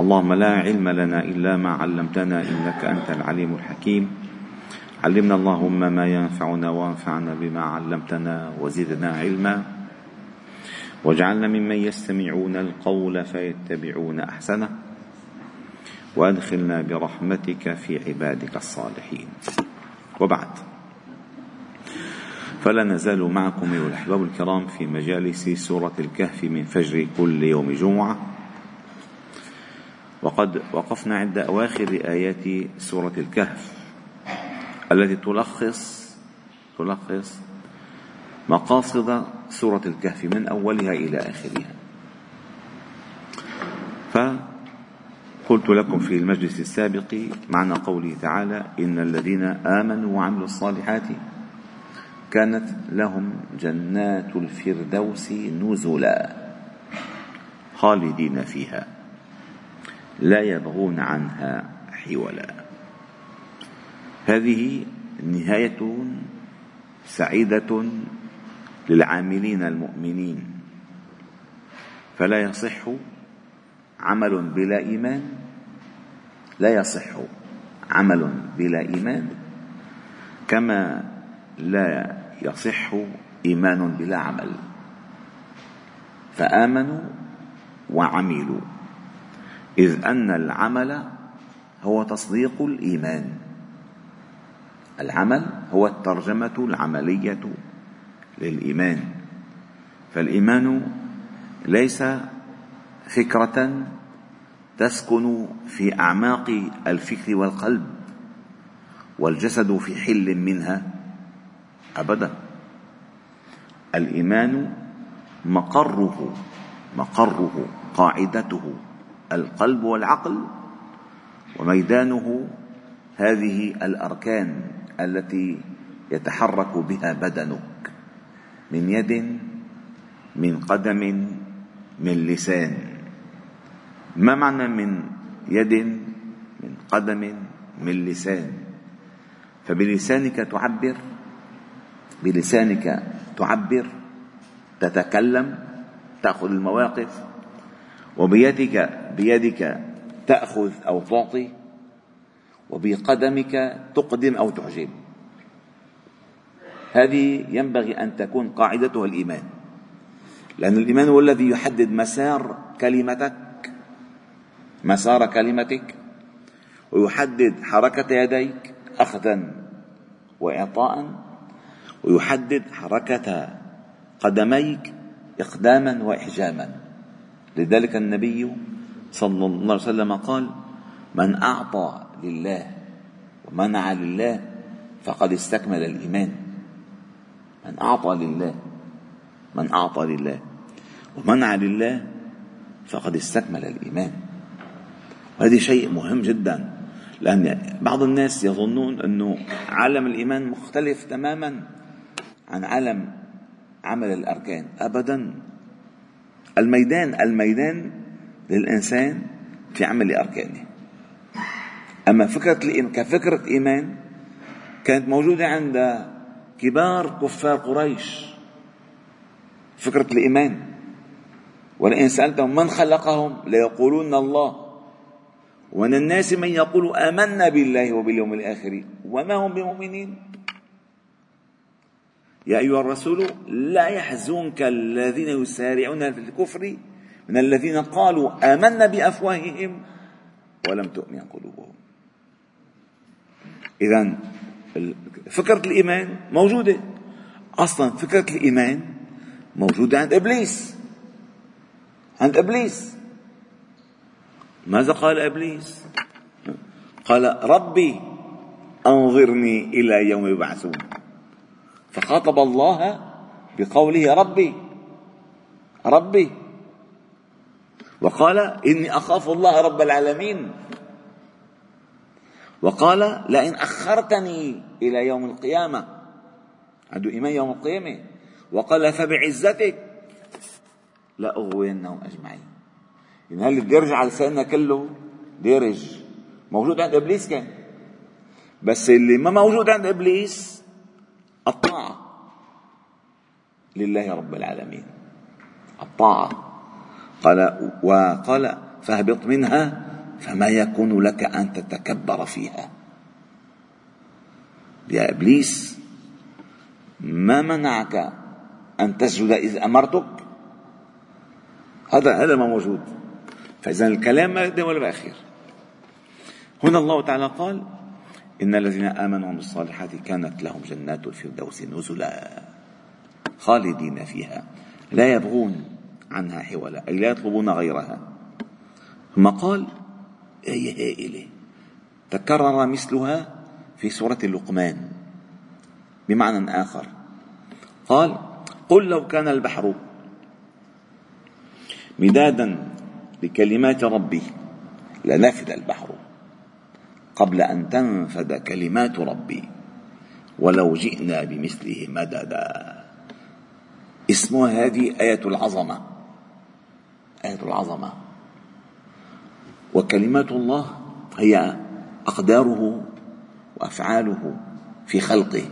اللهم لا علم لنا إلا ما علمتنا إنك أنت العليم الحكيم. علمنا اللهم ما ينفعنا وانفعنا بما علمتنا وزدنا علما. واجعلنا ممن يستمعون القول فيتبعون أحسنه. وأدخلنا برحمتك في عبادك الصالحين. وبعد. فلا نزال معكم أيها الأحباب الكرام في مجالس سورة الكهف من فجر كل يوم جمعة. وقد وقفنا عند أواخر آيات سورة الكهف التي تلخص تلخص مقاصد سورة الكهف من أولها إلى آخرها. فقلت لكم في المجلس السابق معنى قوله تعالى إن الذين آمنوا وعملوا الصالحات كانت لهم جنات الفردوس نزلا خالدين فيها. لا يبغون عنها حولا. هذه نهاية سعيدة للعاملين المؤمنين. فلا يصح عمل بلا إيمان. لا يصح عمل بلا إيمان. كما لا يصح إيمان بلا عمل. فآمنوا وعملوا. إذ أن العمل هو تصديق الإيمان. العمل هو الترجمة العملية للإيمان. فالإيمان ليس فكرة تسكن في أعماق الفكر والقلب والجسد في حل منها أبدا. الإيمان مقره مقره قاعدته. القلب والعقل وميدانه هذه الأركان التي يتحرك بها بدنك من يد من قدم من لسان. ما معنى من يد من قدم من لسان؟ فبلسانك تعبر بلسانك تعبر تتكلم تأخذ المواقف وبيدك بيدك تأخذ أو تعطي وبقدمك تقدم أو تعجب هذه ينبغي أن تكون قاعدتها الإيمان. لأن الإيمان هو الذي يحدد مسار كلمتك مسار كلمتك ويحدد حركة يديك اخذا واعطاء ويحدد حركة قدميك إقداما وإحجاما. لذلك النبي صلى الله عليه وسلم قال من أعطى لله ومنع لله فقد استكمل الإيمان. من أعطى لله من أعطى لله ومنع لله فقد استكمل الإيمان. وهذا شيء مهم جدا لأن بعض الناس يظنون أنه عالم الإيمان مختلف تماما عن عالم عمل الأركان أبدا. الميدان الميدان للإنسان في عمل أركانه. أما فكرة الإيمان كفكرة إيمان كانت موجودة عند كبار كفار قريش. فكرة الإيمان ولئن سألتهم من خلقهم ليقولون الله. ومن الناس من يقول آمنا بالله وباليوم الآخر وما هم بمؤمنين؟ يا أيها الرسول لا يحزنك الذين يسارعون في الكفر من الذين قالوا آمنا بأفواههم ولم تؤمن قلوبهم. إذا فكرة الإيمان موجودة. أصلا فكرة الإيمان موجودة عند إبليس. عند إبليس. ماذا قال إبليس؟ قال ربي أنظرني إلى يوم يبعثون. فخاطب الله بقوله ربي. ربي. وقال إني أخاف الله رب العالمين. وقال لئن أخرتني إلى يوم القيامة. عنده إيمان يوم القيامة. وقال فبعزتك لأغوينهم أجمعين. إن هل بيرجع لساننا كله بيرج. موجود عند إبليس كان. بس اللي ما موجود عند إبليس الطاعة لله رب العالمين. الطاعة. قال وقال فاهبط منها فما يكون لك أن تتكبر فيها. يا إبليس ما منعك أن تسجد إذ أمرتك؟ هذا هذا ما موجود. فإذا الكلام ما يقدم ولا باخير هنا الله تعالى قال إن الذين آمنوا بالصالحات كانت لهم جنات الفردوس نزلا خالدين فيها. لا يبغون عنها حولا أي لا يطلبون غيرها. ثم قال آية هائلة. تكرر مثلها في سورة لقمان بمعنى آخر. قال قل لو كان البحر مدادا لكلمات ربي لنفد البحر قبل أن تنفد كلمات ربي ولو جئنا بمثله مددا. اسمها هذه آية العظمة. آية العظمة. وكلمات الله هي أقداره وأفعاله في خلقه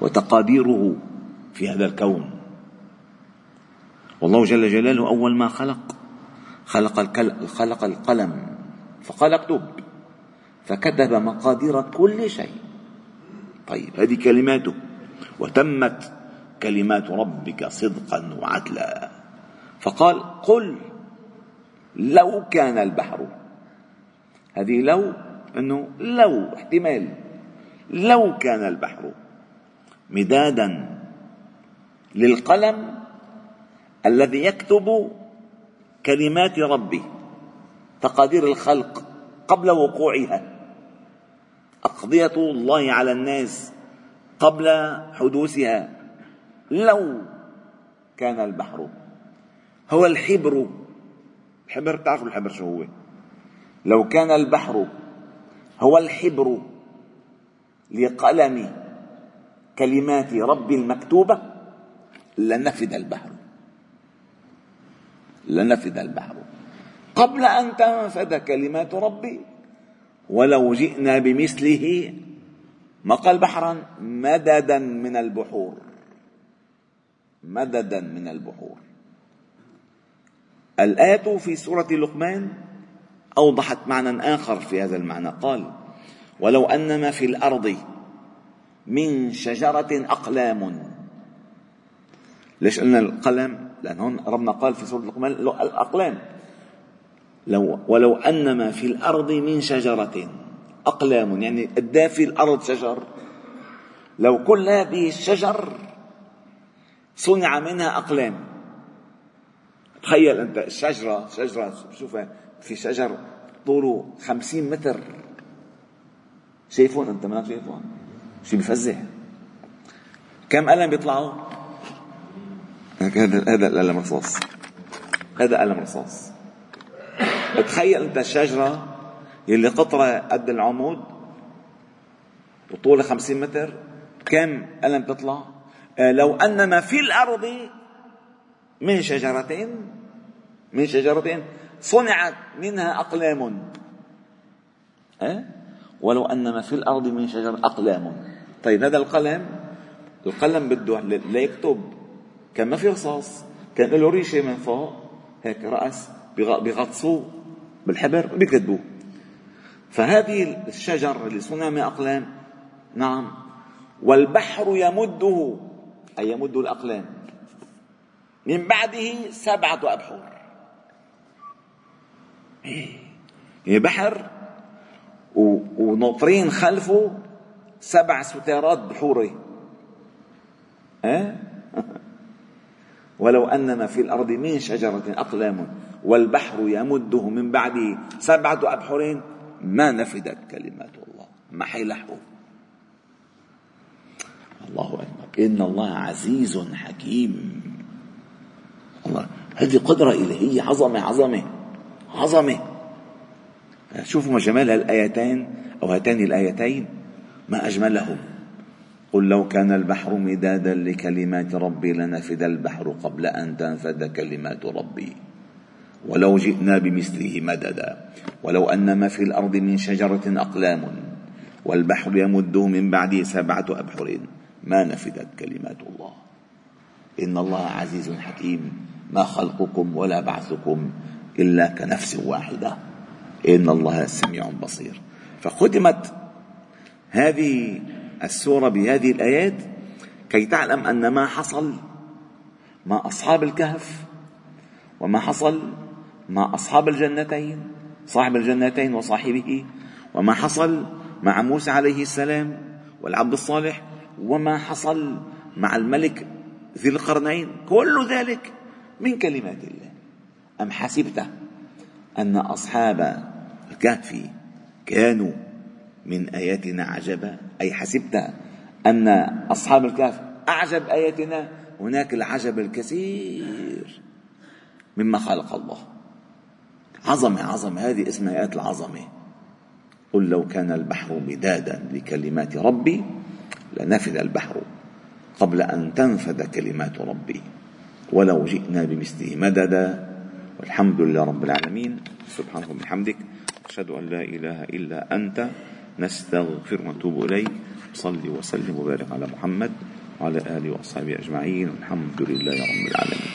وتقاديره في هذا الكون. والله جل جلاله أول ما خلق خلق خلق القلم فقال اكتب فكتب مقادير كل شيء. طيب هذه كلماته. وتمت كلمات ربك صدقا وعدلا. فقال قل لو كان البحر هذه لو أنه لو احتمال لو كان البحر مدادا للقلم الذي يكتب كلمات ربي تقادير الخلق قبل وقوعها أقضية الله على الناس قبل حدوثها لو كان البحر هو الحبر. الحبر تعرفوا الحبر شو هو؟ لو كان البحر هو الحبر لقلم كلمات ربي المكتوبة لنفد البحر. لنفد البحر. قبل أن تنفد كلمات ربي ولو جئنا بمثله ما قال بحرا مددا من البحور. مددا من البحور. الآية في سورة لقمان أوضحت معنى آخر في هذا المعنى. قال ولو أن ما في الأرض من شجرة أقلام. ليش قلنا القلم؟ لأن هون ربنا قال في سورة لقمان الأقلام. لو ولو أن ما في الأرض من شجرة أقلام. يعني قد في الأرض شجر؟ لو كل هذه الشجر صنع منها أقلام. تخيل أنت الشجرة شجرة شوفها في شجر طوله خمسين متر. شايفون أنت ما شايفون؟ شيء بفزع؟ كم قلم بيطلعوا؟ هذا هذا القلم رصاص. هذا قلم رصاص. تخيل أنت الشجرة يلي قطرة قد العمود وطولها خمسين متر كم قلم تطلع آه لو أن ما في الأرض من شجرتين من شجرتين. صنعت منها أقلام. أه؟ ولو أن ما في الأرض من شجر أقلام. طيب هذا القلم القلم بده ليكتب كان ما في رصاص كان له ريشة من فوق. هيك رأس بيغطسوه بالحبر وبيكتبوه فهذه الشجر اللي صنع من أقلام نعم. والبحر يمده. أي يمد الأقلام؟ من بعده سبعة أبحر يعني بحر وناطرين خلفه سبع ستارات بحوري أه؟ ولو أن ما في الأرض من شجرة أقلام والبحر يمده من بعده سبعة أبحر ما نفدت كلمات الله. ما حيلحقوا الله أكبر. إن الله عزيز حكيم. الله. هذه قدرة إلهية عظمة عظمة عظمة. شوفوا ما جمال الآيتين أو هاتين الآيتين. ما أجملهم قل لو كان البحر مدادا لكلمات ربي لنفد البحر قبل أن تنفد كلمات ربي. ولو جئنا بمثله مددا. ولو أن ما في الأرض من شجرة أقلام. والبحر يمده من بعده سبعة أبحر. ما نفدت كلمات الله. إن الله عزيز حكيم. ما خلقكم ولا بعثكم إلا كنفس واحدة. إن الله سميع بصير. فختمت هذه السورة بهذه الآيات كي تعلم أن ما حصل مع أصحاب الكهف وما حصل مع أصحاب الجنتين صاحب الجنتين وصاحبه وما حصل مع موسى عليه السلام والعبد الصالح وما حصل مع الملك ذي القرنين. كل ذلك من كلمات الله. أم حسبت أن أصحاب الكهف كانوا من آياتنا عجبا؟ أي حسبت أن أصحاب الكهف أعجب آياتنا؟ هناك العجب الكثير مما خلق الله. عظمة عظمة. هذه اسمها آيات العظمة. قل لو كان البحر مدادا لكلمات ربي لنفذ البحر قبل أن تنفذ كلمات ربي. ولو جئنا بمثله مددا والحمد لله رب العالمين. سبحانك وبحمدك. أشهد أن لا إله إلا أنت. نستغفر ونتوب إليك. صلي وسلم وبارك على محمد وعلى آله وأصحابه أجمعين. والحمد لله رب العالمين.